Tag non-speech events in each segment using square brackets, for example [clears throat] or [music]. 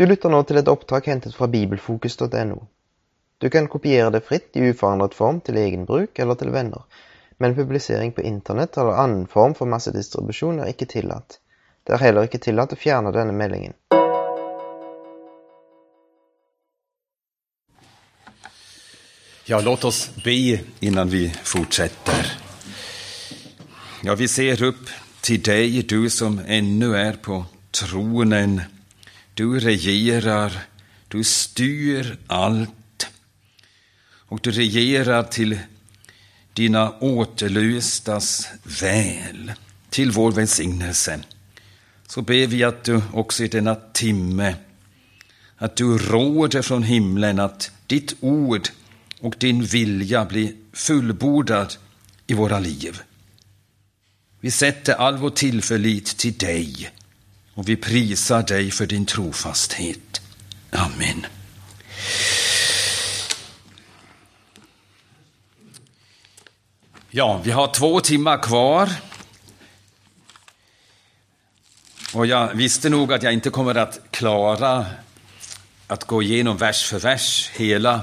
Du lytter nå til et opptak hentet fra bibelfokus.no. Du kan kopiere det fritt i uforandret form til egen bruk eller til venner, men publisering på internett eller annen form for massedistribusjon er ikke tillatt. Det er heller ikke tillatt å fjerne denne meldingen. Ja, låt oss be innan vi fortsätter. Ja, vi ser upp till dig, du som ännu är på tronen. Du regerar, du styr allt. Och du regerar till dina återlöstas väl, till vår välsignelse. Så ber vi att du också i denna timme, att du råder från himlen att ditt ord och din vilja blir fullbordad i våra liv. Vi sätter all vår tillförlit till dig och vi prisar dig för din trofasthet. Amen. Ja, vi har två timmar kvar. Och jag visste nog att jag inte kommer att klara att gå igenom vers för vers hela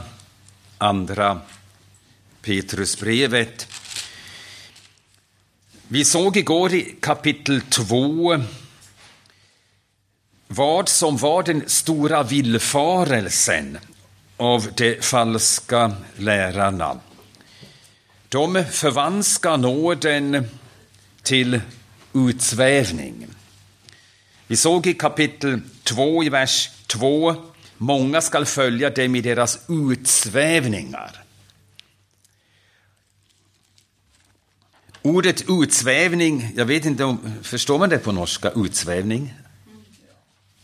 andra Petrusbrevet. Vi såg igår i kapitel 2 vad som var den stora villfarelsen av de falska lärarna. De förvanskar nåden till utsvävning. Vi såg i kapitel 2 i vers 2 Många skall följa dem i deras utsvävningar. Ordet utsvävning, jag vet inte om, förstår man det på norska, utsvävning?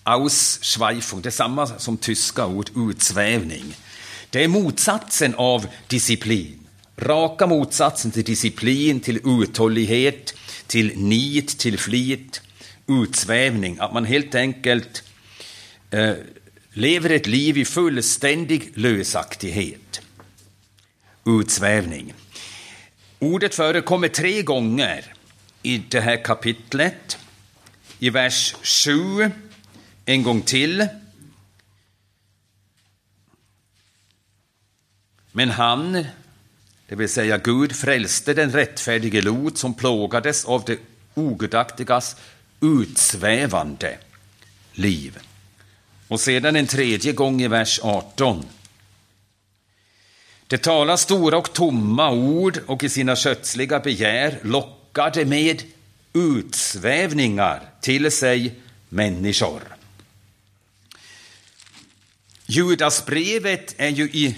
Ausschweifung, det är samma som tyska ord, utsvävning. Det är motsatsen av disciplin. Raka motsatsen till disciplin, till uthållighet, till nit, till flit, utsvävning. Att man helt enkelt eh, lever ett liv i fullständig lösaktighet. Utsvävning. Ordet förekommer tre gånger i det här kapitlet. I vers 7, en gång till. Men han, det vill säga Gud, frälste den rättfärdige Lot som plågades av det ogudaktigas utsvävande liv. Och sedan en tredje gång i vers 18. Det talar stora och tomma ord och i sina kötsliga begär lockade med utsvävningar till sig människor. Judasbrevet är ju i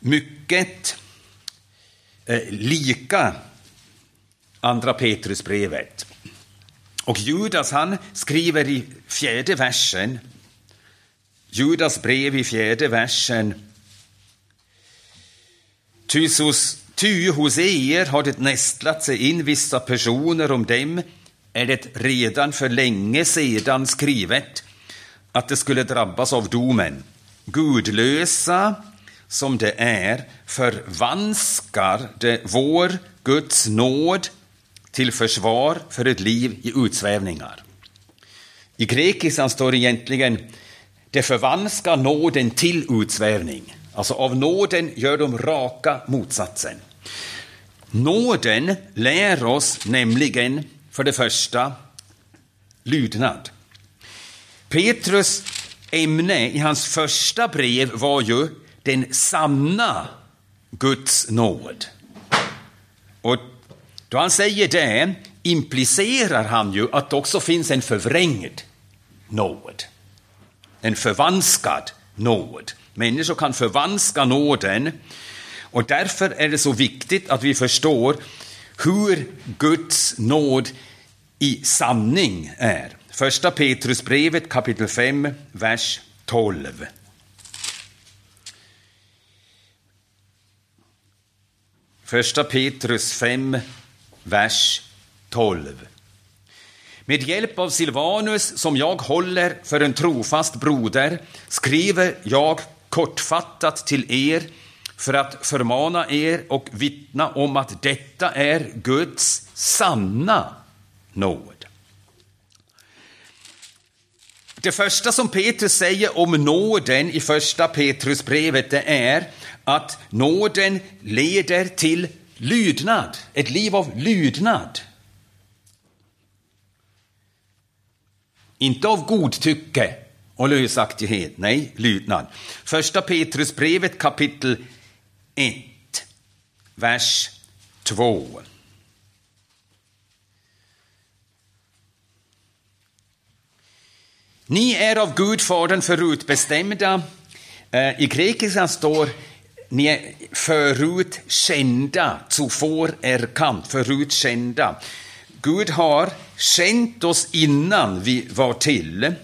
mycket eh, lika Andra Petrusbrevet. Och Judas han skriver i fjärde versen, Judas brev i fjärde versen, ty hos er har det nästlat sig in vissa personer, om dem är det redan för länge sedan skrivet att det skulle drabbas av domen. Gudlösa som det är förvanskar det vår Guds nåd till försvar för ett liv i utsvävningar. I grekiskan står egentligen det förvanskar nåden till utsvävning. Alltså av nåden gör de raka motsatsen. Nåden lär oss nämligen för det första lydnad. Petrus ämne i hans första brev var ju den sanna Guds nåd. Och då han säger det implicerar han ju att det också finns en förvrängd nåd. En förvanskad nåd. Människor kan förvanska nåden och därför är det så viktigt att vi förstår hur Guds nåd i sanning är. Första Petrusbrevet kapitel 5, vers 12. Första Petrus 5, vers 12. Med hjälp av Silvanus, som jag håller för en trofast broder, skriver jag kortfattat till er för att förmana er och vittna om att detta är Guds sanna nåd. Det första som Petrus säger om nåden i första Petrusbrevet det är att nåden leder till lydnad, ett liv av lydnad. Inte av godtycke och lösaktighet, nej, lydnad. Första Petrusbrevet kapitel 1, vers 2. Ni är av Gud Fadern förutbestämda. Eh, I grekiskan står ni är förut kända, zuvor erkannt, förut kända. Gud har känt oss innan vi var till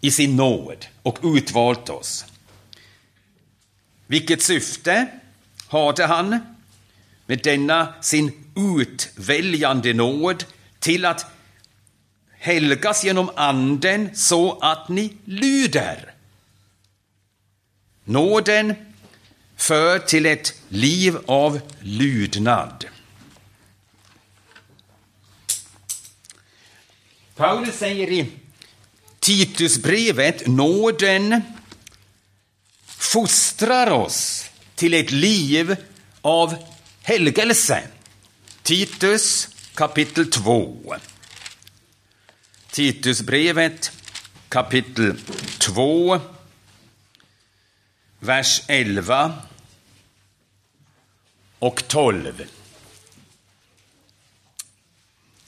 i sin nåd och utvalt oss. Vilket syfte hade han med denna sin utväljande nåd till att helgas genom anden så att ni lyder. Nåden för till ett liv av lydnad. Paulus säger i Titusbrevet, nåden fostrar oss till ett liv av helgelse. Titus kapitel 2. Titusbrevet kapitel 2, vers 11 och 12.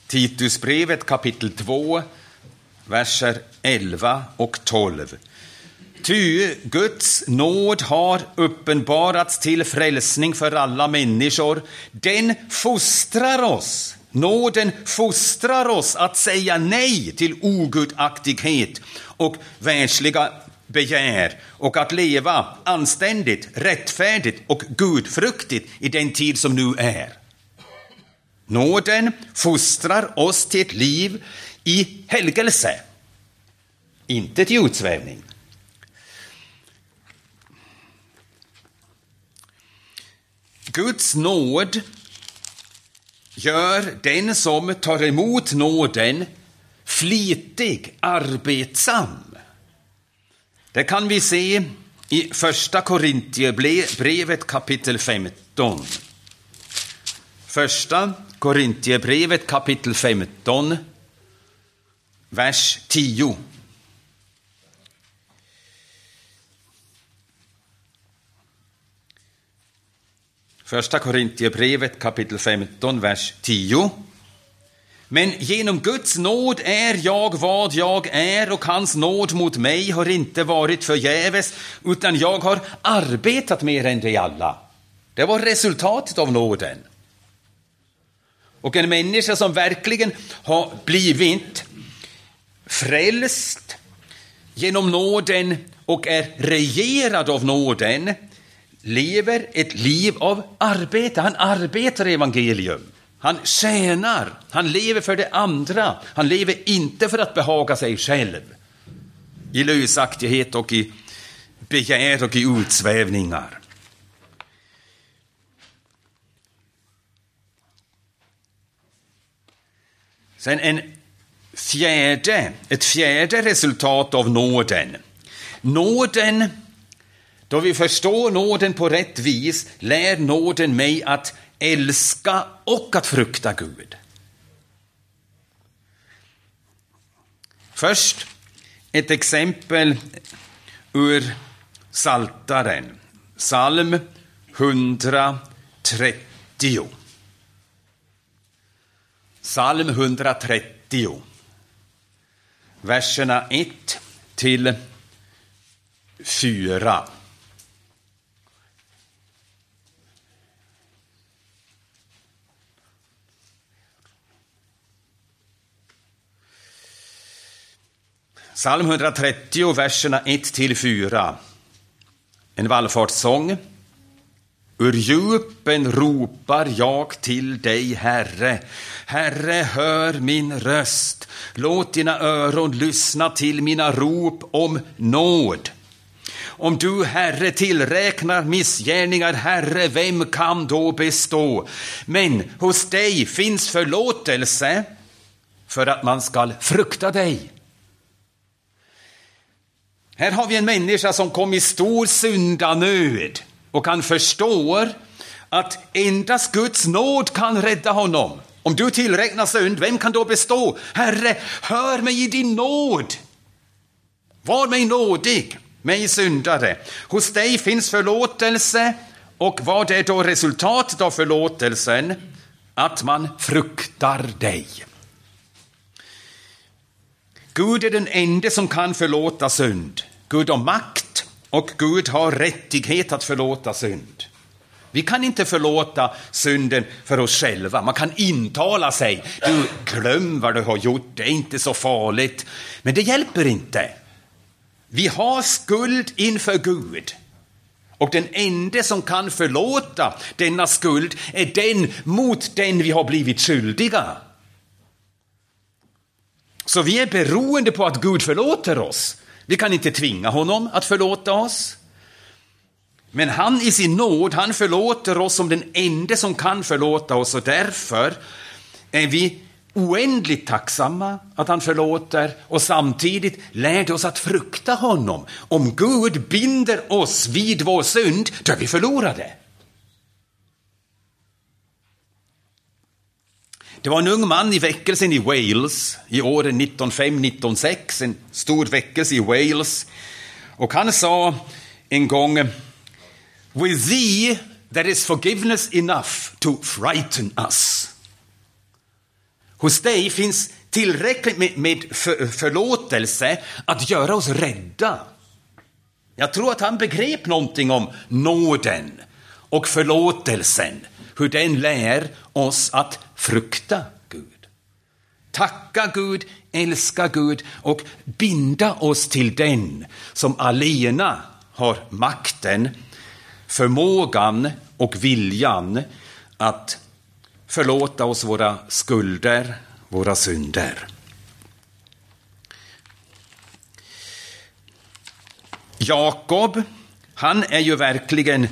Titusbrevet kapitel 2, verser 11 och 12. Ty Guds nåd har uppenbarats till frälsning för alla människor. Den fostrar oss Nåden fostrar oss att säga nej till ogudaktighet och världsliga begär och att leva anständigt, rättfärdigt och gudfruktigt i den tid som nu är. Nåden fostrar oss till ett liv i helgelse, inte till utsvävning. Guds nåd gör den som tar emot nåden flitig, arbetsam. Det kan vi se i Första Korintierbrevet kapitel 15. Första Korintierbrevet kapitel 15, vers 10. Första Korintierbrevet kapitel 15, vers 10. Men genom Guds nåd är jag vad jag är och hans nåd mot mig har inte varit förgäves utan jag har arbetat mer än de alla. Det var resultatet av nåden. Och en människa som verkligen har blivit frälst genom nåden och är regerad av nåden lever ett liv av arbete. Han arbetar i evangelium. Han tjänar, han lever för det andra. Han lever inte för att behaga sig själv i lösaktighet och i begär och i utsvävningar. Sen en fjärde, ett fjärde resultat av nåden. Nåden då vi förstår nåden på rätt vis lär nåden mig att älska och att frukta Gud. Först ett exempel ur Saltaren, psalm 130. Psalm 130, verserna 1 till 4. Psalm 130, verserna 1-4. En vallfartssång. Ur djupen ropar jag till dig, Herre. Herre, hör min röst. Låt dina öron lyssna till mina rop om nåd. Om du, Herre, tillräknar missgärningar, Herre, vem kan då bestå? Men hos dig finns förlåtelse för att man skall frukta dig. Här har vi en människa som kom i stor syndanöd och han förstår att endast Guds nåd kan rädda honom. Om du tillräknar synd, vem kan då bestå? Herre, hör mig i din nåd. Var mig nådig, mig syndare. Hos dig finns förlåtelse. Och vad är då resultatet av förlåtelsen? Att man fruktar dig. Gud är den enda som kan förlåta synd. Gud har makt och Gud har rättighet att förlåta synd. Vi kan inte förlåta synden för oss själva. Man kan intala sig, du glöm vad du har gjort, det är inte så farligt. Men det hjälper inte. Vi har skuld inför Gud. Och den enda som kan förlåta denna skuld är den mot den vi har blivit skyldiga. Så vi är beroende på att Gud förlåter oss. Vi kan inte tvinga honom att förlåta oss. Men han i sin nåd, han förlåter oss som den enda som kan förlåta oss och därför är vi oändligt tacksamma att han förlåter och samtidigt lärde oss att frukta honom. Om Gud binder oss vid vår synd, då är vi förlorade. Det var en ung man i väckelsen i Wales i åren 1905-1906, en stor väckelse i Wales. Och han sa en gång With thee there is forgiveness enough to frighten us. Hos dig finns tillräckligt med, med för, förlåtelse att göra oss rädda. Jag tror att han begrep någonting om nåden och förlåtelsen, hur den lär oss att frukta Gud. Tacka Gud, älska Gud och binda oss till den som alena har makten, förmågan och viljan att förlåta oss våra skulder, våra synder. Jakob, han är ju verkligen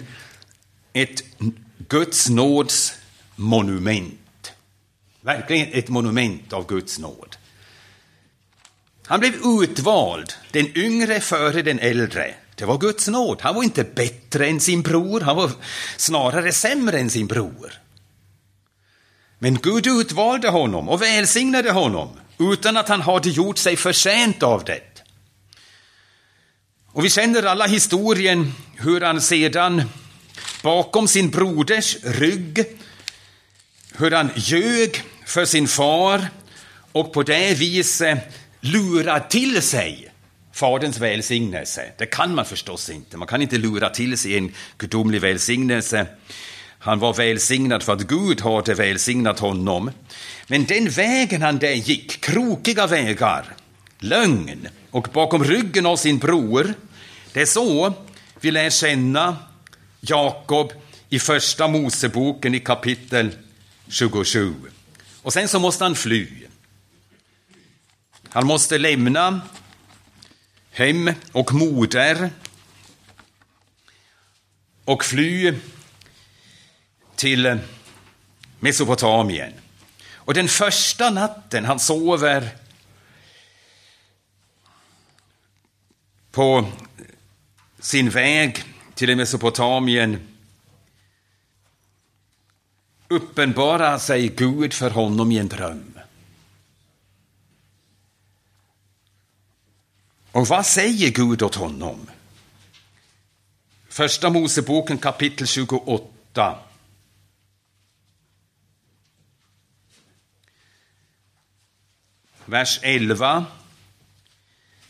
ett Guds nåds monument. Verkligen ett monument av Guds nåd. Han blev utvald, den yngre före den äldre. Det var Guds nåd. Han var inte bättre än sin bror, han var snarare sämre än sin bror. Men Gud utvalde honom och välsignade honom utan att han hade gjort sig förtjänt av det. Och vi känner alla historien hur han sedan bakom sin broders rygg, hur han ljög för sin far och på det viset lurade till sig Faderns välsignelse. Det kan man förstås inte. Man kan inte lura till sig en gudomlig välsignelse. Han var välsignad för att Gud hade välsignat honom. Men den vägen han där gick, krokiga vägar, lögn och bakom ryggen av sin bror, det är så vi lär känna Jakob i första Moseboken i kapitel 27. Och sen så måste han fly. Han måste lämna hem och moder och fly till Mesopotamien. Och den första natten han sover på sin väg till Mesopotamien uppenbarar sig Gud för honom i en dröm. Och vad säger Gud åt honom? Första Moseboken kapitel 28. Vers 11.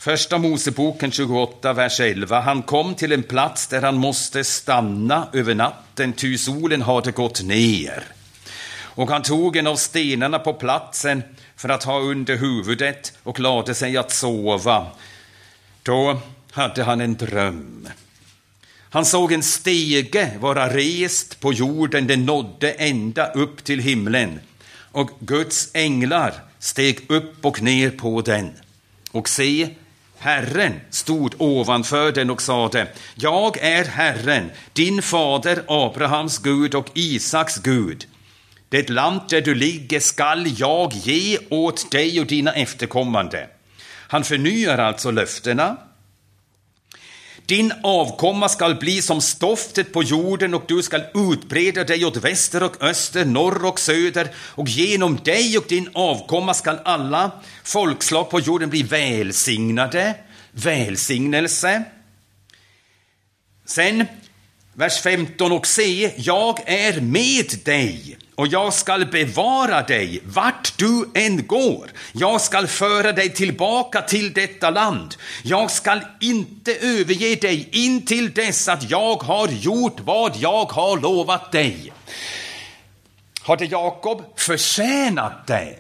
Första Moseboken 28, vers 11. Han kom till en plats där han måste stanna över natten, ty solen hade gått ner. Och han tog en av stenarna på platsen för att ha under huvudet och lade sig att sova. Då hade han en dröm. Han såg en stege vara rest på jorden, den nådde ända upp till himlen. Och Guds änglar steg upp och ner på den. Och se, Herren stod ovanför den och sade, jag är Herren, din fader Abrahams Gud och Isaks Gud. Det land där du ligger skall jag ge åt dig och dina efterkommande. Han förnyar alltså löftena din avkomma skall bli som stoftet på jorden och du skall utbreda dig åt väster och öster, norr och söder och genom dig och din avkomma skall alla folkslag på jorden bli välsignade. Välsignelse. Sen vers 15 och se, jag är med dig och jag skall bevara dig vart du än går. Jag skall föra dig tillbaka till detta land. Jag skall inte överge dig in till dess att jag har gjort vad jag har lovat dig. Hade Jakob förtjänat det?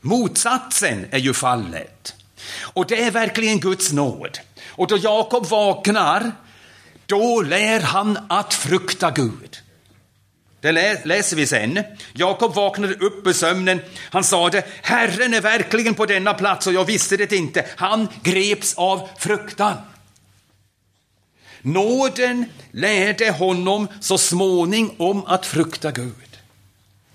Motsatsen är ju fallet. Och det är verkligen Guds nåd. Och då Jakob vaknar, då lär han att frukta Gud. Det läser vi sen. Jakob vaknade upp ur sömnen. Han sade, Herren är verkligen på denna plats och jag visste det inte. Han greps av fruktan. Nåden lärde honom så småningom att frukta Gud.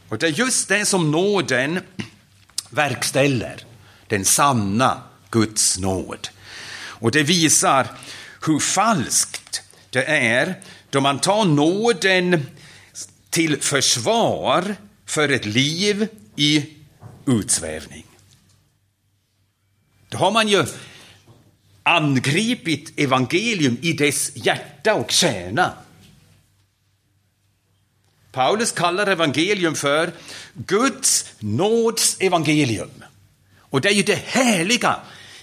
Och det är just det som nåden [clears throat] verkställer, den sanna Guds nåd. Och det visar hur falskt det är då man tar nåden till försvar för ett liv i utsvävning. Då har man ju angripit evangelium i dess hjärta och kärna. Paulus kallar evangelium för Guds nåds evangelium. Och det är ju det härliga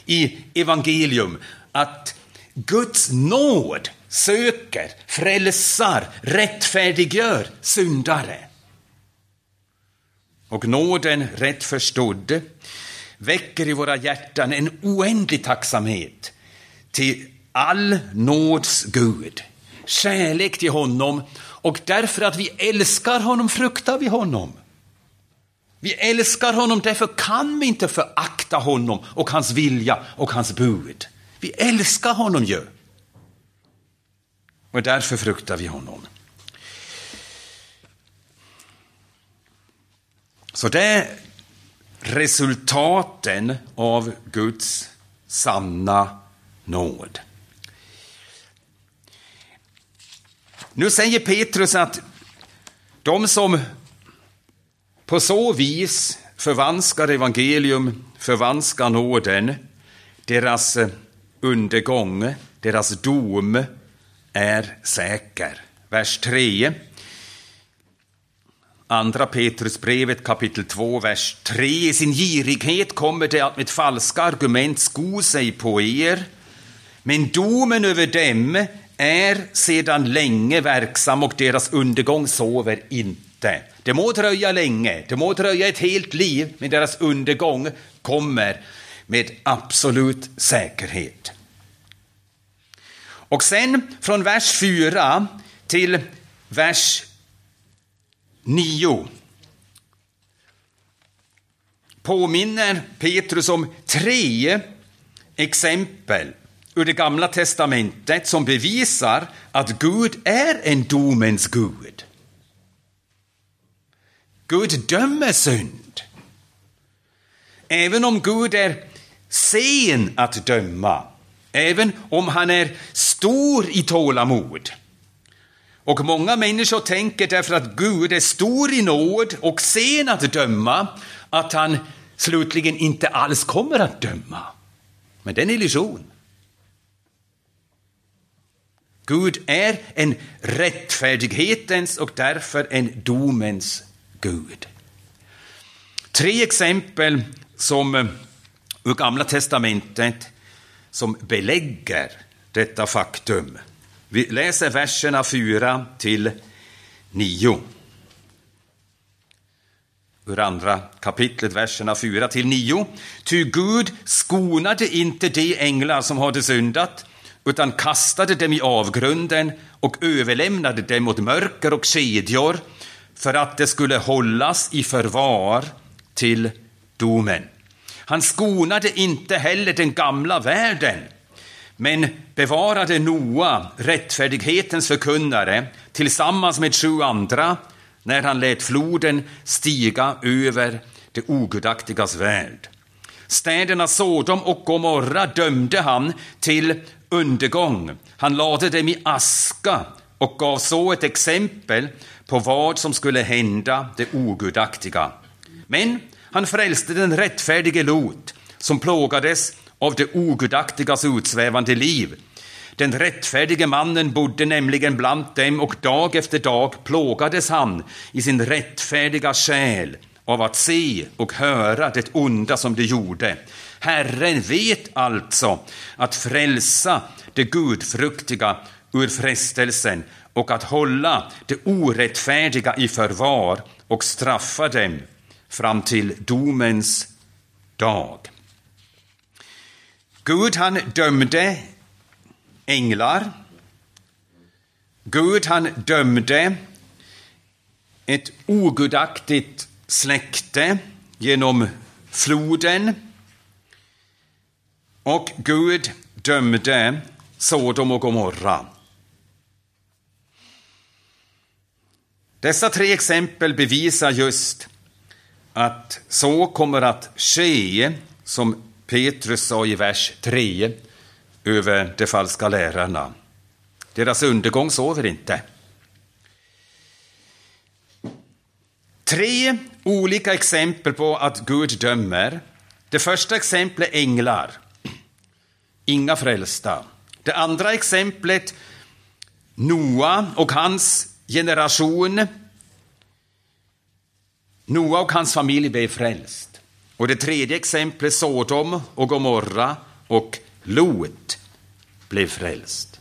i evangelium, att Guds nåd söker, frälsar, rättfärdiggör syndare. Och nåden, rätt förstådd, väcker i våra hjärtan en oändlig tacksamhet till all nåds Gud, kärlek till honom och därför att vi älskar honom fruktar vi honom. Vi älskar honom, därför kan vi inte förakta honom och hans vilja och hans bud. Vi älskar honom ju. Och därför fruktar vi honom. Så det är resultaten av Guds sanna nåd. Nu säger Petrus att de som på så vis förvanskar evangelium, förvanskar nåden, deras eh, undergång, deras dom är säker. Vers 3. Andra Petrusbrevet kapitel 2, vers 3. I sin girighet kommer det att med falska argument sko sig på er, men domen över dem är sedan länge verksam och deras undergång sover inte. Det må dröja länge, det må dröja ett helt liv, men deras undergång kommer med absolut säkerhet. Och sen från vers 4 till vers 9 påminner Petrus om tre exempel ur det gamla testamentet som bevisar att Gud är en domens Gud. Gud dömer synd. Även om Gud är sen att döma, även om han är stor i tålamod. Och många människor tänker därför att Gud är stor i nåd och sen att döma, att han slutligen inte alls kommer att döma. Men det är en illusion. Gud är en rättfärdighetens och därför en domens Gud. Tre exempel som eh, ur Gamla testamentet som belägger detta faktum. Vi läser verserna 4 till 9. Ur andra kapitlet, verserna 4 till 9. Ty Gud skonade inte de änglar som hade syndat, utan kastade dem i avgrunden och överlämnade dem åt mörker och kedjor för att det skulle hållas i förvar till domen. Han skonade inte heller den gamla världen, men bevarade Noa, rättfärdighetens förkunnare, tillsammans med sju andra när han lät floden stiga över det ogudaktigas värld. Städerna Sodom och Gomorra dömde han till undergång. Han lade dem i aska och gav så ett exempel på vad som skulle hända det ogudaktiga. Men han frälste den rättfärdige Lot, som plågades av det ogudaktigas utsvävande liv. Den rättfärdige mannen bodde nämligen bland dem och dag efter dag plågades han i sin rättfärdiga själ av att se och höra det onda som de gjorde. Herren vet alltså att frälsa det gudfruktiga ur frestelsen och att hålla det orättfärdiga i förvar och straffa dem fram till domens dag. Gud han dömde änglar. Gud han dömde ett ogudaktigt släkte genom floden. Och Gud dömde Sodom och Gomorra. Dessa tre exempel bevisar just att så kommer att ske, som Petrus sa i vers 3, över de falska lärarna. Deras undergång sover inte. Tre olika exempel på att Gud dömer. Det första exemplet är änglar. Inga frälsta. Det andra exemplet Noa och hans generation. Noa och hans familj blev frälst. Och det tredje exemplet Sodom och Gomorra och Lot blev frälst.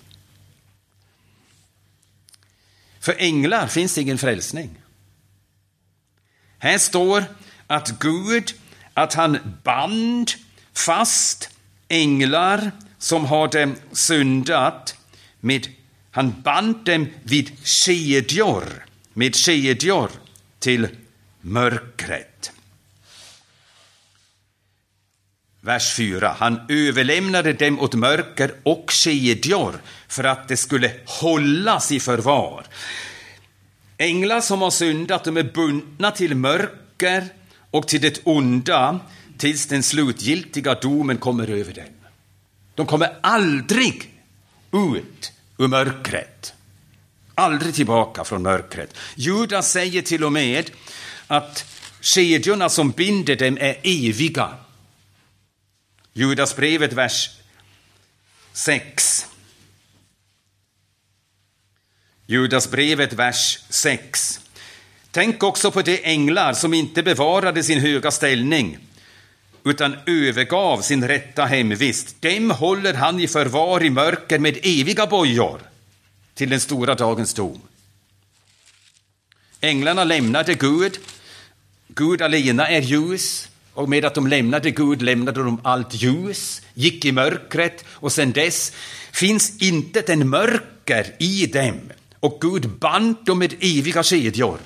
För änglar finns ingen frälsning. Här står att Gud, att han band fast änglar som hade syndat med, han band dem vid kedjor, med kedjor till mörkret. Vers 4. Han överlämnade dem åt mörker och kedjor för att de skulle hållas i förvar. Änglar som har syndat, de är bundna till mörker och till det onda tills den slutgiltiga domen kommer över dem. De kommer aldrig ut ur mörkret. Aldrig tillbaka från mörkret. Judas säger till och med att kedjorna som binder dem är eviga. Judasbrevet, vers 6. Judasbrevet, vers 6. Tänk också på de änglar som inte bevarade sin höga ställning utan övergav sin rätta hemvist. Dem håller han i förvar i mörker med eviga bojor till den stora dagens dom. Änglarna lämnade Gud. Gud alena är ljus och med att de lämnade Gud lämnade de allt ljus, gick i mörkret och sedan dess finns inte den mörker i dem och Gud band dem med eviga kedjor.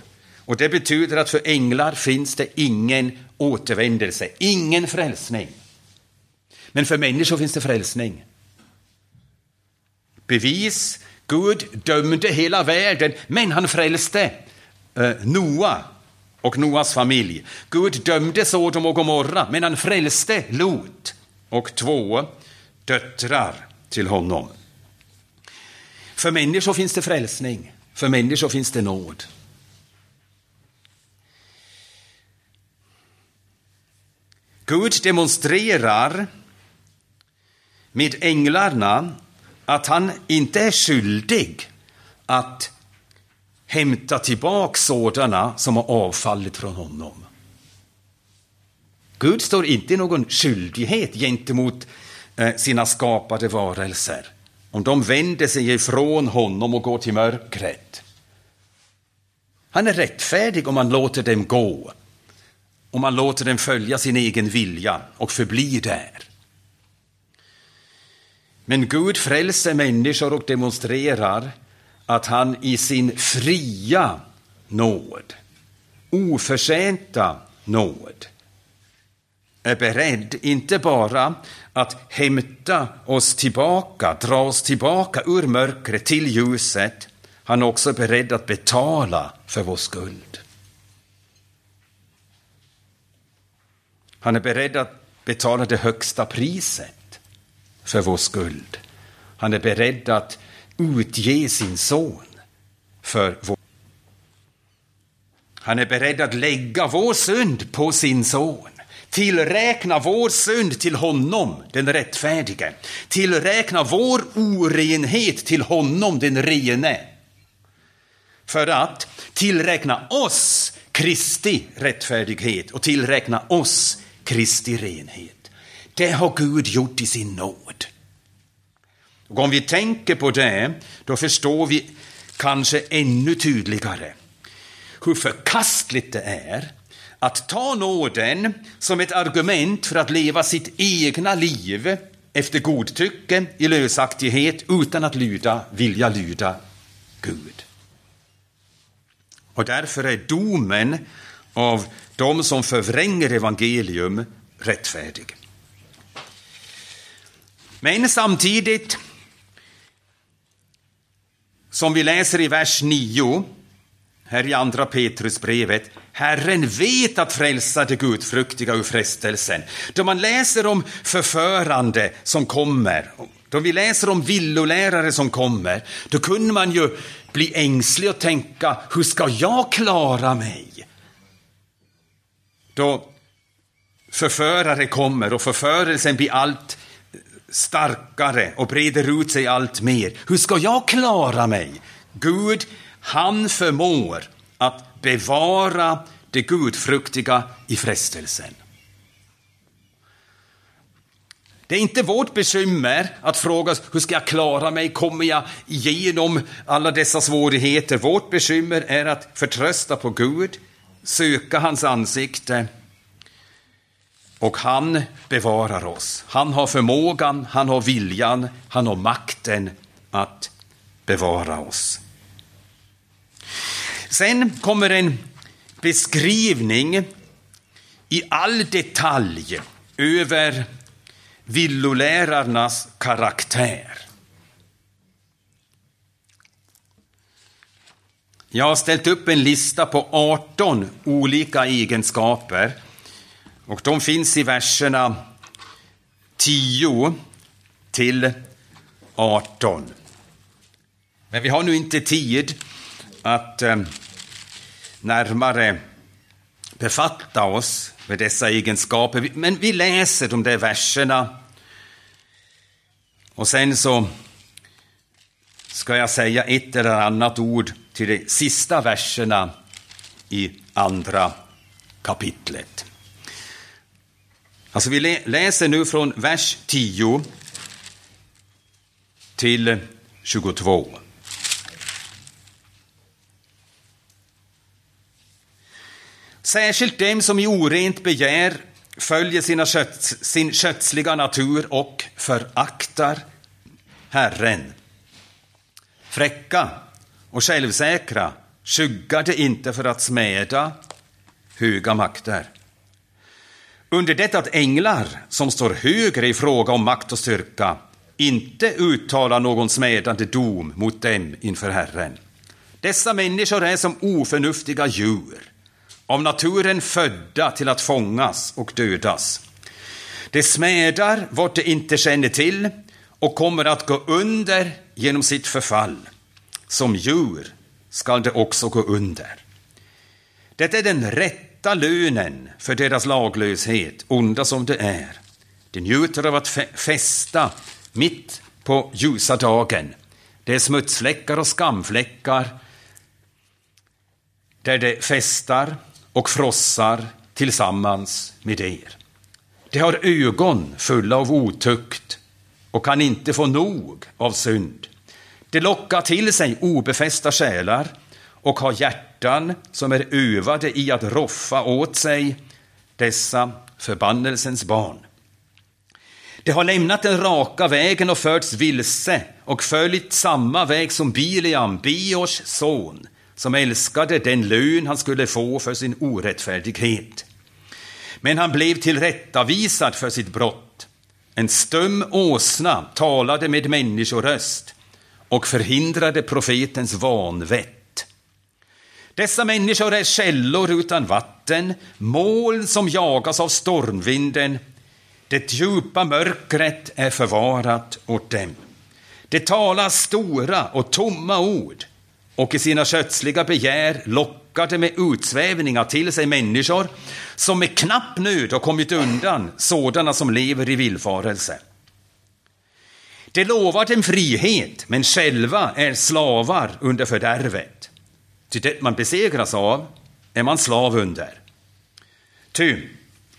Och det betyder att för änglar finns det ingen återvändelse, ingen frälsning. Men för människor finns det frälsning. Bevis, Gud dömde hela världen, men han frälste eh, Noa och Noas familj. Gud dömde Sodom och Gomorra, men han frälste Lot och två döttrar till honom. För människor finns det frälsning, för människor finns det nåd. Gud demonstrerar med änglarna att han inte är skyldig att hämta tillbaka sådana som har avfallit från honom. Gud står inte i någon skyldighet gentemot eh, sina skapade varelser om de vänder sig ifrån honom och går till mörkret. Han är rättfärdig om han låter dem gå, om man låter den följa sin egen vilja och förbli där. Men Gud frälser människor och demonstrerar att han i sin fria nåd, oförtjänta nåd, är beredd inte bara att hämta oss tillbaka, dra oss tillbaka ur mörkret till ljuset, han är också beredd att betala för vår skuld. Han är beredd att betala det högsta priset för vår skuld. Han är beredd att utge sin son för vår Han är beredd att lägga vår synd på sin son. Tillräkna vår synd till honom, den rättfärdige. Tillräkna vår orenhet till honom, den rene. För att tillräkna oss Kristi rättfärdighet och tillräkna oss Kristi renhet. Det har Gud gjort i sin nåd. Och om vi tänker på det, då förstår vi kanske ännu tydligare hur förkastligt det är att ta nåden som ett argument för att leva sitt egna liv efter godtycke, i lösaktighet, utan att lyda, vilja lyda Gud. Och därför är domen av de som förvränger evangelium rättfärdig. Men samtidigt, som vi läser i vers 9, här i andra Petrusbrevet, Herren vet att frälsa de gudfruktiga ur frestelsen. Då man läser om förförande som kommer, då vi läser om villolärare som kommer, då kunde man ju bli ängslig och tänka, hur ska jag klara mig? Då förförare kommer och förförelsen blir allt starkare och breder ut sig allt mer. Hur ska jag klara mig? Gud, han förmår att bevara det gudfruktiga i frestelsen. Det är inte vårt bekymmer att fråga oss hur ska jag klara mig, kommer jag igenom alla dessa svårigheter? Vårt bekymmer är att förtrösta på Gud, söka hans ansikte och han bevarar oss. Han har förmågan, han har viljan, han har makten att bevara oss. Sen kommer en beskrivning i all detalj över villolärarnas karaktär. Jag har ställt upp en lista på 18 olika egenskaper och de finns i verserna 10 till 18. Men vi har nu inte tid att eh, närmare befatta oss med dessa egenskaper. Men vi läser de där verserna och sen så ska jag säga ett eller annat ord till de sista verserna i andra kapitlet. Alltså vi läser nu från vers 10 till 22. Särskilt dem som i orent begär följer sina köts, sin kötsliga natur och föraktar Herren. Fräcka och självsäkra skyggar det inte för att smäda höga makter. Under det att änglar, som står högre i fråga om makt och styrka, inte uttalar någon smädande dom mot dem inför Herren. Dessa människor är som oförnuftiga djur av naturen födda till att fångas och dödas. De smädar vad de inte känner till och kommer att gå under genom sitt förfall. Som djur skall de också gå under. Det är den rätta lönen för deras laglöshet, onda som de är. De njuter av att festa mitt på ljusa dagen. Det är smutsfläckar och skamfläckar där de festar och frossar tillsammans med er. De har ögon fulla av otukt och kan inte få nog av synd. De lockar till sig obefästa själar och har hjärtan som är övade i att roffa åt sig dessa förbannelsens barn. De har lämnat den raka vägen och förts vilse och följt samma väg som Biliam, Biors son, som älskade den lön han skulle få för sin orättfärdighet. Men han blev tillrättavisad för sitt brott. En stum åsna talade med människoröst och förhindrade profetens vanvett. Dessa människor är källor utan vatten, moln som jagas av stormvinden. Det djupa mörkret är förvarat åt dem. Det talar stora och tomma ord och i sina kötsliga begär lockar de med utsvävningar till sig människor som med knapp nöd har kommit undan sådana som lever i villfarelse. Det lovar dem frihet, men själva är slavar under fördärvet. Ty det man besegras av är man slav under. Ty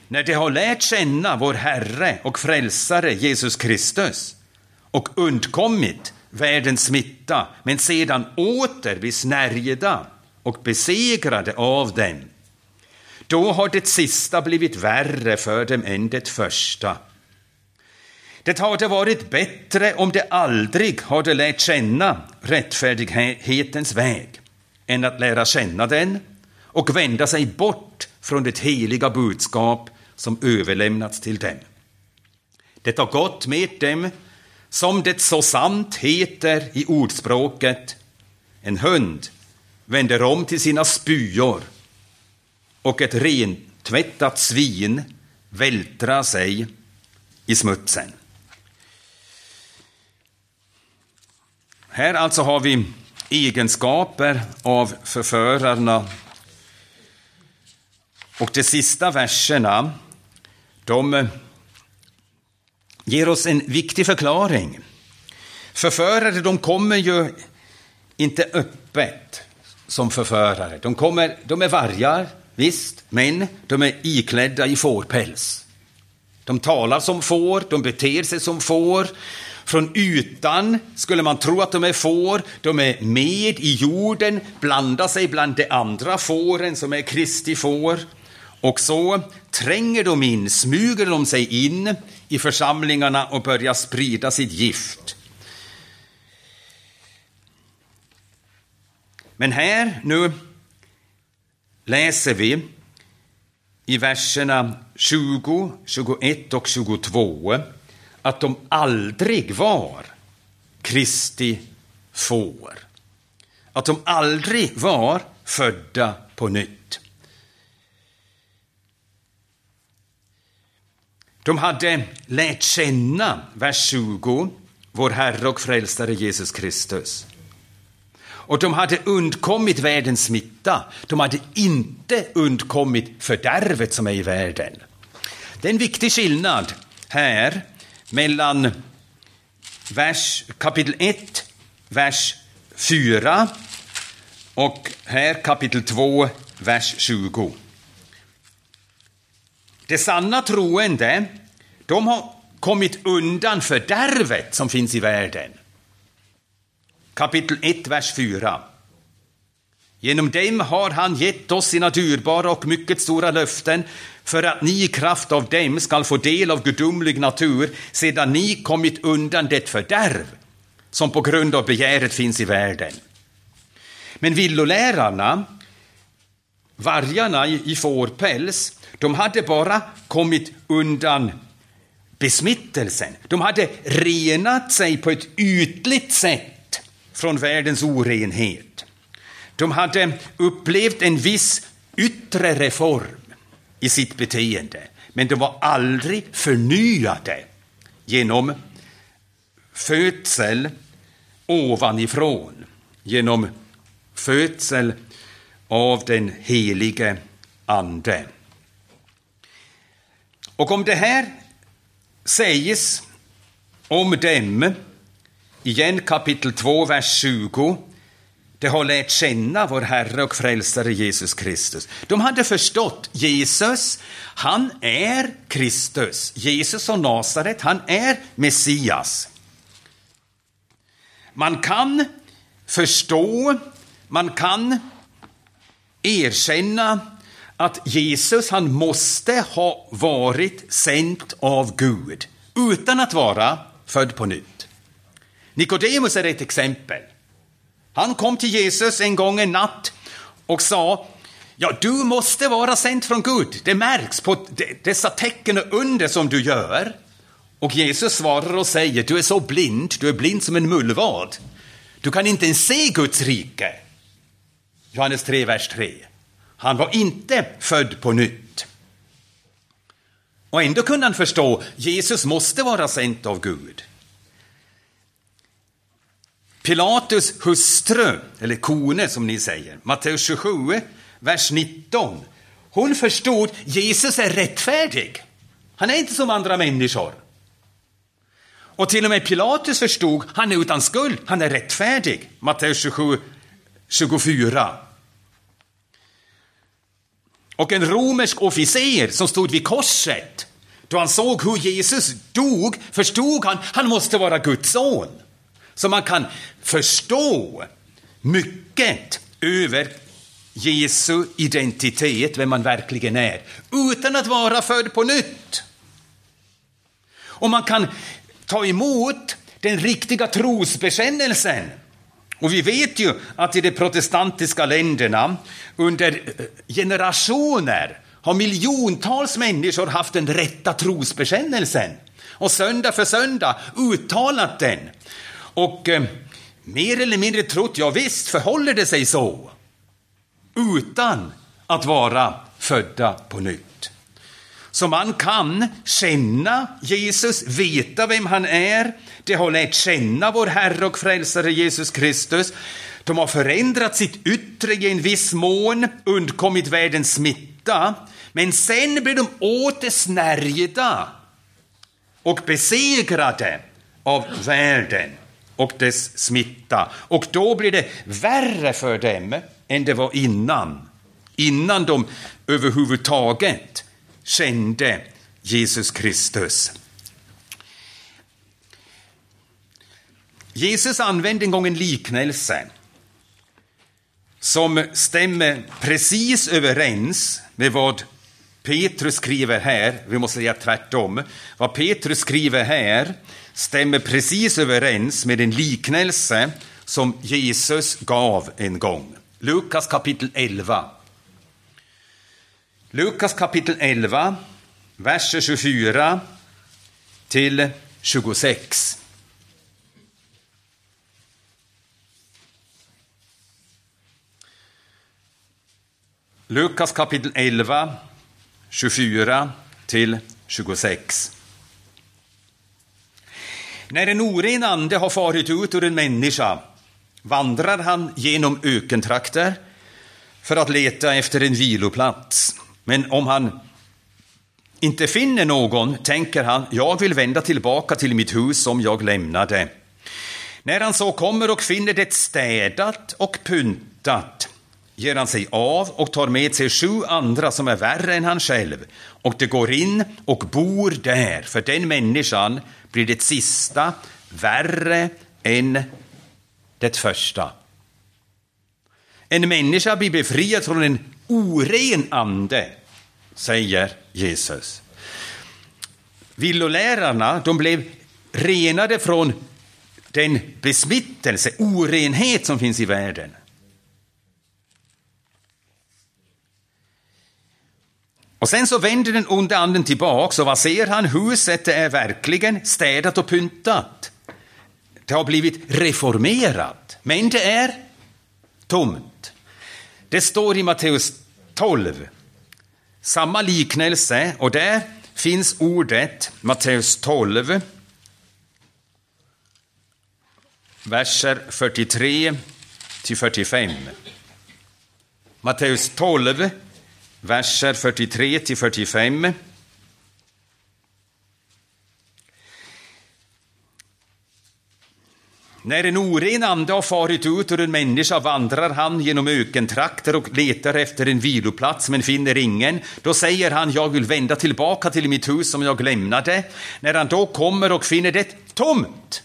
när de har lärt känna vår Herre och Frälsare Jesus Kristus och undkommit världens smitta, men sedan åter blir snärjda och besegrade av dem, då har det sista blivit värre för dem än det första. Det hade varit bättre om de aldrig hade lärt känna rättfärdighetens väg än att lära känna den och vända sig bort från det heliga budskap som överlämnats till dem. Det har gått med dem som det så sant heter i ordspråket. En hund vänder om till sina spyor och ett rentvättat svin vältrar sig i smutsen. Här alltså har vi egenskaper av förförarna. Och de sista verserna, de eh, ger oss en viktig förklaring. Förförare, de kommer ju inte öppet som förförare. De, kommer, de är vargar, visst, men de är iklädda i fårpäls. De talar som får, de beter sig som får. Från ytan skulle man tro att de är får, de är med i jorden, blandar sig bland de andra fåren som är Kristi får. Och så tränger de in, smyger de sig in i församlingarna och börjar sprida sitt gift. Men här nu läser vi i verserna 20, 21 och 22 att de aldrig var Kristi får. Att de aldrig var födda på nytt. De hade lärt känna, vers 20, vår Herre och Frälsare Jesus Kristus. Och de hade undkommit världens smitta. De hade inte undkommit fördärvet som är i världen. Det är en viktig skillnad här mellan vers, kapitel 1, vers 4 och här kapitel 2, vers 20. De sanna troende, de har kommit undan fördärvet som finns i världen. Kapitel 1, vers 4. Genom dem har han gett oss sina dyrbara och mycket stora löften för att ni i kraft av dem skall få del av gudomlig natur sedan ni kommit undan det fördärv som på grund av begäret finns i världen. Men villolärarna, vargarna i fårpäls, de hade bara kommit undan besmittelsen. De hade renat sig på ett ytligt sätt från världens orenhet. De hade upplevt en viss yttre reform i sitt beteende, men de var aldrig förnyade genom födsel ovanifrån, genom födsel av den helige Ande. Och om det här sägs om dem, igen kapitel 2, vers 20, de har lärt känna vår Herre och Frälsare Jesus Kristus. De hade förstått Jesus, han är Kristus. Jesus och Nasaret, han är Messias. Man kan förstå, man kan erkänna att Jesus, han måste ha varit sänd av Gud utan att vara född på nytt. Nikodemus är ett exempel. Han kom till Jesus en gång en natt och sa Ja, du måste vara sänd från Gud. Det märks på dessa tecken och under som du gör. Och Jesus svarar och säger, du är så blind, du är blind som en mullvad. Du kan inte ens se Guds rike. Johannes 3, vers 3. Han var inte född på nytt. Och ändå kunde han förstå, Jesus måste vara sänd av Gud. Pilatus hustru, eller kone som ni säger, Matteus 27, vers 19. Hon förstod, Jesus är rättfärdig. Han är inte som andra människor. Och till och med Pilatus förstod, han är utan skuld, han är rättfärdig. Matteus 27, 24. Och en romersk officer som stod vid korset, då han såg hur Jesus dog, förstod han, han måste vara Guds son. Så man kan förstå mycket över Jesu identitet, vem man verkligen är, utan att vara född på nytt. Och man kan ta emot den riktiga trosbekännelsen. Och vi vet ju att i de protestantiska länderna under eh, generationer har miljontals människor haft den rätta trosbekännelsen och söndag för söndag uttalat den. Och eh, mer eller mindre trott, ja visst förhåller det sig så, utan att vara födda på nytt. Så man kan känna Jesus, veta vem han är. De har lärt känna vår Herre och Frälsare Jesus Kristus. De har förändrat sitt yttre i en viss mån, undkommit världens smitta. Men sen blir de åter snärjda och besegrade av världen och dess smitta. Och då blir det värre för dem än det var innan. Innan de överhuvudtaget kände Jesus Kristus. Jesus använde en gång en liknelse som stämmer precis överens med vad Petrus skriver här. Vi måste säga tvärtom. Vad Petrus skriver här stämmer precis överens med en liknelse som Jesus gav en gång. Lukas kapitel 11. Lukas kapitel 11, verser 24 till 26. Lukas kapitel 11, 24 till 26. När en oren ande har farit ut ur en människa vandrar han genom ökentrakter för att leta efter en viloplats. Men om han inte finner någon tänker han, jag vill vända tillbaka till mitt hus som jag lämnade. När han så kommer och finner det städat och pyntat ger han sig av och tar med sig sju andra som är värre än han själv. Och de går in och bor där, för den människan blir det sista värre än det första. En människa blir befriad från en oren ande, säger Jesus. Villolärarna de blev renade från den besmittelse, orenhet som finns i världen. Och sen så vänder den onde anden tillbaks och vad ser han? Huset är verkligen städat och pyntat. Det har blivit reformerat, men det är tomt. Det står i Matteus 12, samma liknelse, och där finns ordet Matteus 12, verser 43 till 45. Matteus 12, verser 43 till 45. När en oren ande har farit ut ur en människa vandrar han genom ökentrakter och letar efter en viloplats men finner ingen. Då säger han, jag vill vända tillbaka till mitt hus som jag lämnade. När han då kommer och finner det tomt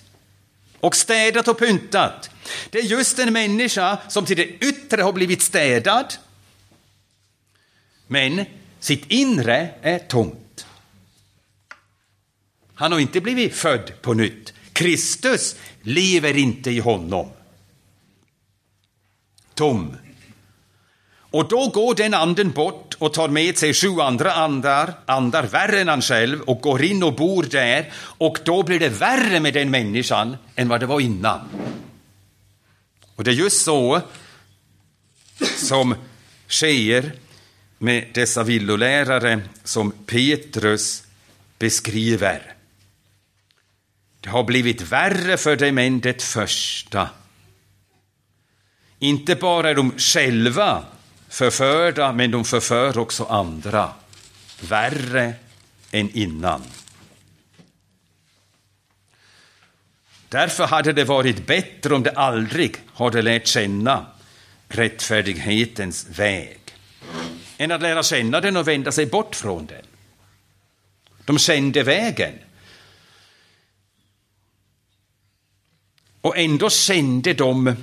och städat och pyntat. Det är just en människa som till det yttre har blivit städad men sitt inre är tomt. Han har inte blivit född på nytt. Kristus lever inte i honom. Tom. Och då går den anden bort och tar med sig sju andra andar, andar värre än han själv och går in och bor där och då blir det värre med den människan än vad det var innan. Och det är just så som sker med dessa villolärare som Petrus beskriver. Det har blivit värre för dem än det första. Inte bara är de själva förförda, men de förför också andra. Värre än innan. Därför hade det varit bättre om de aldrig hade lärt känna rättfärdighetens väg, än att lära känna den och vända sig bort från den. De kände vägen. Och ändå kände de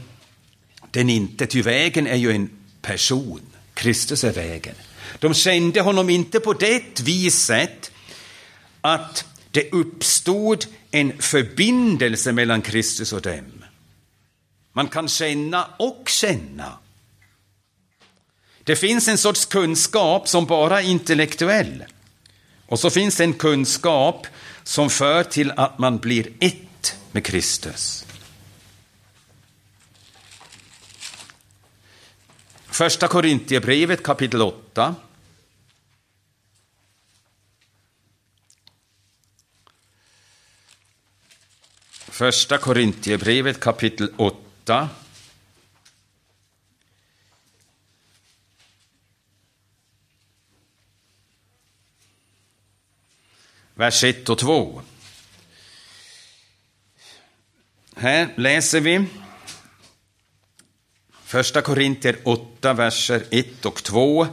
den inte, ty vägen är ju en person. Kristus är vägen. De kände honom inte på det viset att det uppstod en förbindelse mellan Kristus och dem. Man kan känna och känna. Det finns en sorts kunskap som bara är intellektuell. Och så finns det en kunskap som för till att man blir ett med Kristus. Första Korintierbrevet kapitel 8. Första Korintierbrevet kapitel 8. Vers 1 och 2. Här läser vi Första Korintier 8, verser 1 och 2.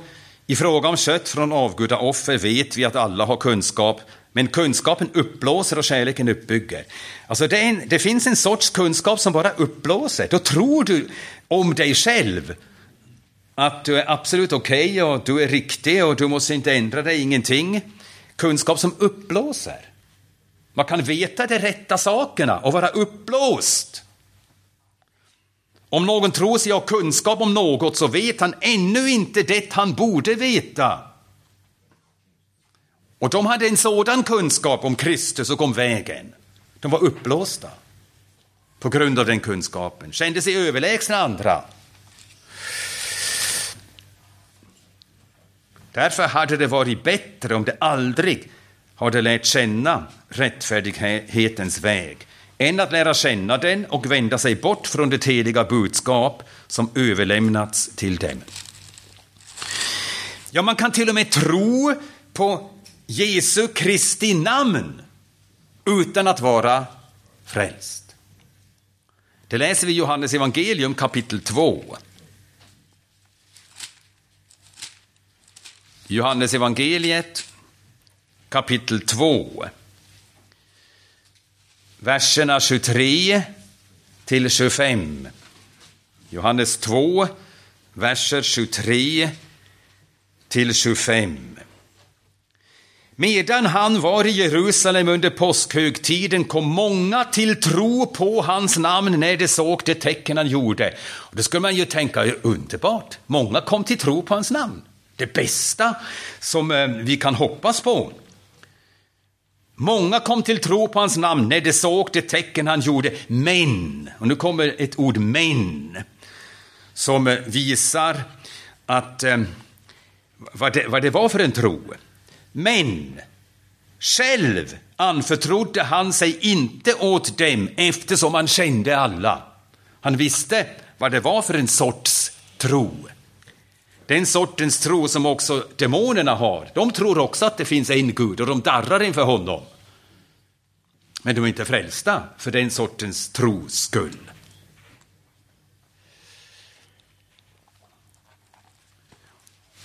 I fråga om kött från avgudaoffer vet vi att alla har kunskap, men kunskapen uppblåser och kärleken uppbygger. Alltså det, en, det finns en sorts kunskap som bara uppblåser. Då tror du om dig själv att du är absolut okej okay och du är riktig och du måste inte ändra dig, ingenting. Kunskap som uppblåser. Man kan veta de rätta sakerna och vara uppblåst. Om någon tror sig ha kunskap om något så vet han ännu inte det han borde veta. Och de hade en sådan kunskap om Kristus och om vägen. De var uppblåsta på grund av den kunskapen, kände sig överlägsna andra. Därför hade det varit bättre om de aldrig hade lärt känna rättfärdighetens väg än att lära känna den och vända sig bort från det heliga budskap som överlämnats till dem. Ja, man kan till och med tro på Jesu Kristi namn utan att vara frälst. Det läser vi i Johannes evangelium kapitel 2. Johannes evangeliet kapitel 2 verserna 23 till 25. Johannes 2, verser 23 till 25. Medan han var i Jerusalem under påskhögtiden kom många till tro på hans namn när de såg det tecken han gjorde. Och då skulle man ju tänka, underbart, många kom till tro på hans namn. Det bästa som eh, vi kan hoppas på. Många kom till tro på hans namn när de såg det tecken han gjorde. Men, och nu kommer ett ord men, som eh, visar att, eh, vad, det, vad det var för en tro. Men själv anförtrodde han sig inte åt dem eftersom han kände alla. Han visste vad det var för en sorts tro. Den sortens tro som också demonerna har. De tror också att det finns en Gud och de darrar inför honom. Men de är inte frälsta för den sortens tros skull.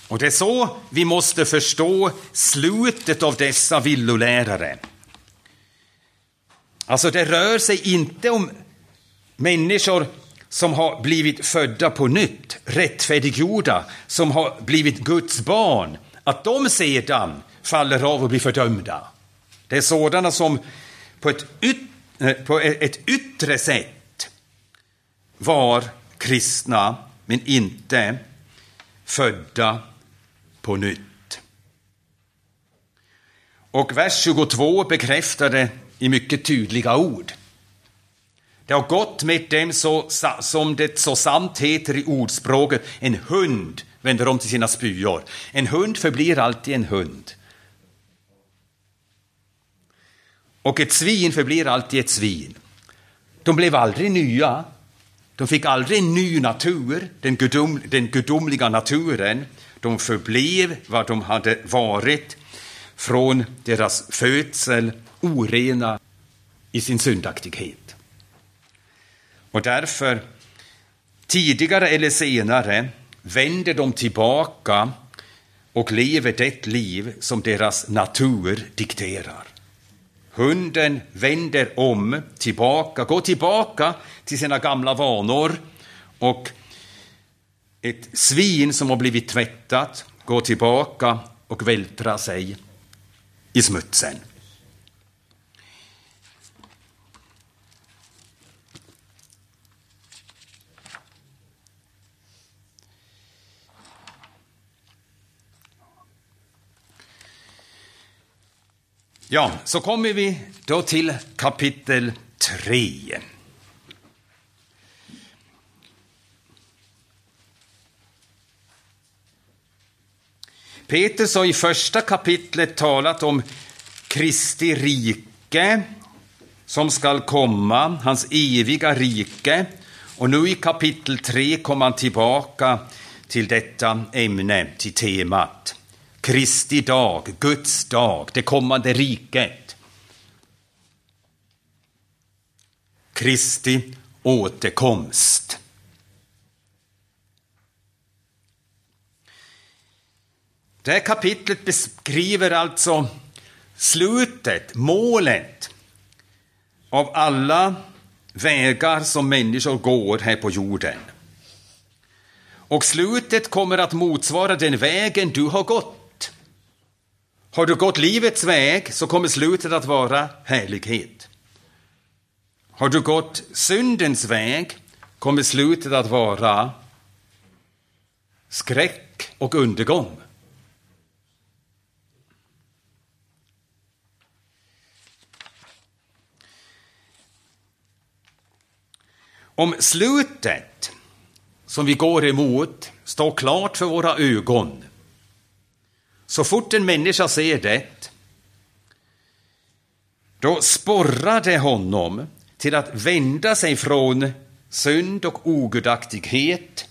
Och det är så vi måste förstå slutet av dessa villolärare. Alltså, det rör sig inte om människor som har blivit födda på nytt, rättfärdiggjorda, som har blivit Guds barn, att de sedan faller av och blir fördömda. Det är sådana som på ett, yt, eh, på ett yttre sätt var kristna, men inte födda på nytt. Och vers 22 bekräftar det i mycket tydliga ord. Det har gått med dem så, som det så sant heter i ordspråket, en hund vänder om till sina spyor. En hund förblir alltid en hund. Och ett svin förblir alltid ett svin. De blev aldrig nya. De fick aldrig en ny natur, den, gudom, den gudomliga naturen. De förblev vad de hade varit från deras födsel, orena i sin syndaktighet. Och därför, tidigare eller senare, vänder de tillbaka och lever det liv som deras natur dikterar. Hunden vänder om, tillbaka, går tillbaka till sina gamla vanor och ett svin som har blivit tvättat går tillbaka och vältrar sig i smutsen. Ja, så kommer vi då till kapitel 3. Petrus har i första kapitlet talat om Kristi rike som skall komma, hans eviga rike. Och nu i kapitel 3 kommer han tillbaka till detta ämne, till temat. Kristi dag, Guds dag, det kommande riket. Kristi återkomst. Det här kapitlet beskriver alltså slutet, målet av alla vägar som människor går här på jorden. Och slutet kommer att motsvara den vägen du har gått. Har du gått livets väg så kommer slutet att vara härlighet. Har du gått syndens väg kommer slutet att vara skräck och undergång. Om slutet som vi går emot står klart för våra ögon, så fort en människa ser det, då sporrar det honom till att vända sig från synd och ogudaktighet,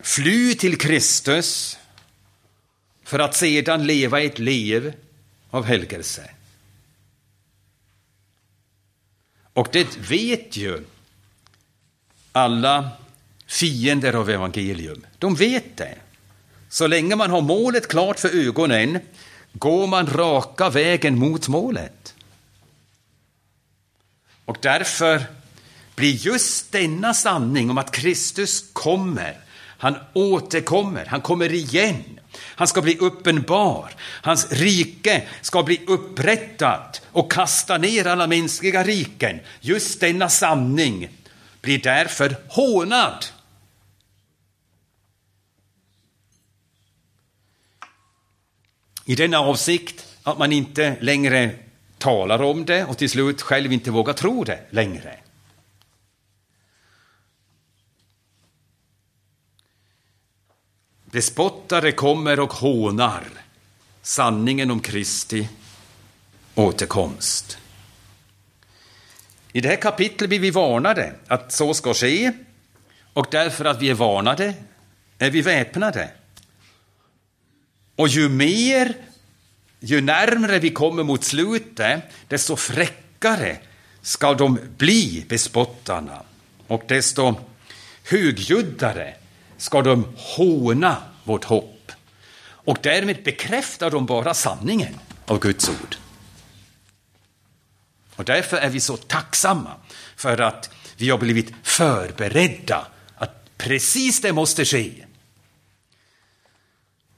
fly till Kristus för att sedan leva ett liv av helgelse. Och det vet ju alla fiender av evangelium. De vet det. Så länge man har målet klart för ögonen går man raka vägen mot målet. Och därför blir just denna sanning om att Kristus kommer, han återkommer, han kommer igen, han ska bli uppenbar, hans rike ska bli upprättat och kasta ner alla mänskliga riken. Just denna sanning blir därför hånad. I denna avsikt att man inte längre talar om det och till slut själv inte vågar tro det längre. Bespottare kommer och hånar sanningen om Kristi återkomst. I det här kapitlet blir vi varnade att så ska ske och därför att vi är varnade är vi väpnade. Och ju mer, ju närmare vi kommer mot slutet, desto fräckare ska de bli, bespottarna. Och desto högljuddare ska de håna vårt hopp. Och därmed bekräftar de bara sanningen av Guds ord. Och därför är vi så tacksamma för att vi har blivit förberedda att precis det måste ske.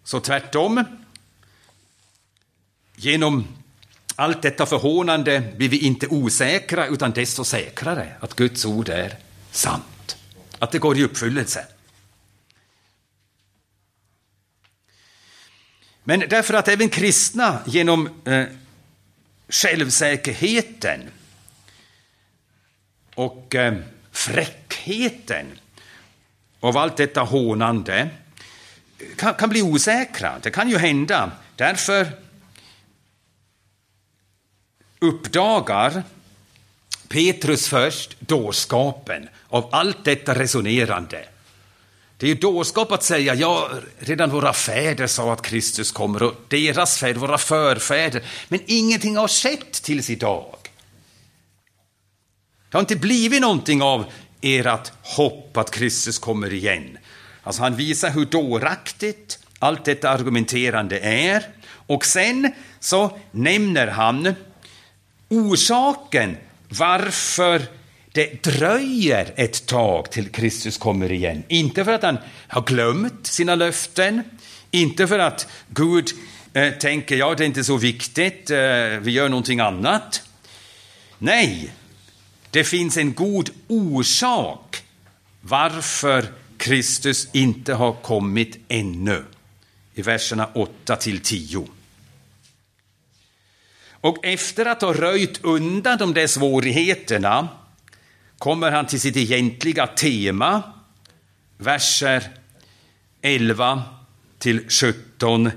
Så tvärtom, genom allt detta förhånande blir vi inte osäkra utan desto säkrare att Guds ord är sant, att det går i uppfyllelse. Men därför att även kristna genom eh, självsäkerheten och eh, fräckheten av allt detta hånande kan, kan, bli osäkra. Det kan ju hända. Därför uppdagar Petrus först dårskapen av allt detta resonerande. Det är ju dårskap att säga, ja, redan våra fäder sa att Kristus kommer och deras fäder, våra förfäder, men ingenting har skett tills idag. Det har inte blivit någonting av ert hopp att Kristus kommer igen. Alltså han visar hur dåraktigt allt detta argumenterande är. Och sen så nämner han orsaken varför det dröjer ett tag till Kristus kommer igen. Inte för att han har glömt sina löften, inte för att Gud eh, tänker ja, det är inte så viktigt, eh, vi gör någonting annat. Nej, det finns en god orsak varför Kristus inte har kommit ännu. I verserna 8 till 10. Och efter att ha röjt undan de där svårigheterna kommer han till sitt egentliga tema, verser 11 till 17,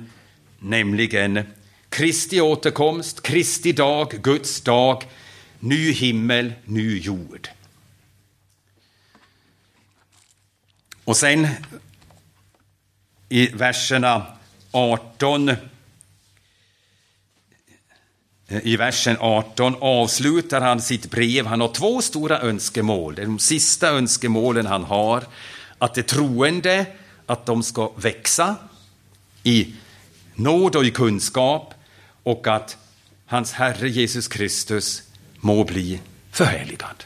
nämligen Kristi återkomst, Kristi dag, Guds dag, ny himmel, ny jord. Och sen i verserna 18 i versen 18 avslutar han sitt brev. Han har två stora önskemål. Det är de sista önskemålen han har. Att de troende att de ska växa i nåd och i kunskap och att hans Herre Jesus Kristus må bli förhärligad.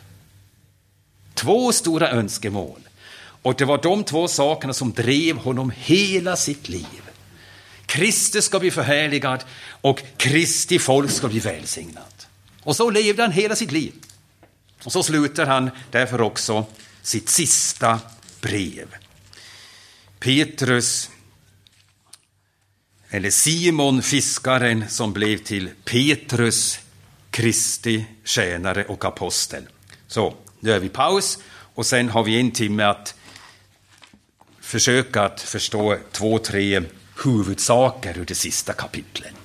Två stora önskemål. Och det var de två sakerna som drev honom hela sitt liv. Kristus ska bli förhärligad och Kristi folk ska bli välsignat. Och så levde han hela sitt liv. Och så slutar han därför också sitt sista brev. Petrus, eller Simon fiskaren som blev till Petrus, Kristi tjänare och apostel. Så, nu gör vi paus och sen har vi en timme att försöka att förstå två, tre huvudsaker ur det sista kapitlet.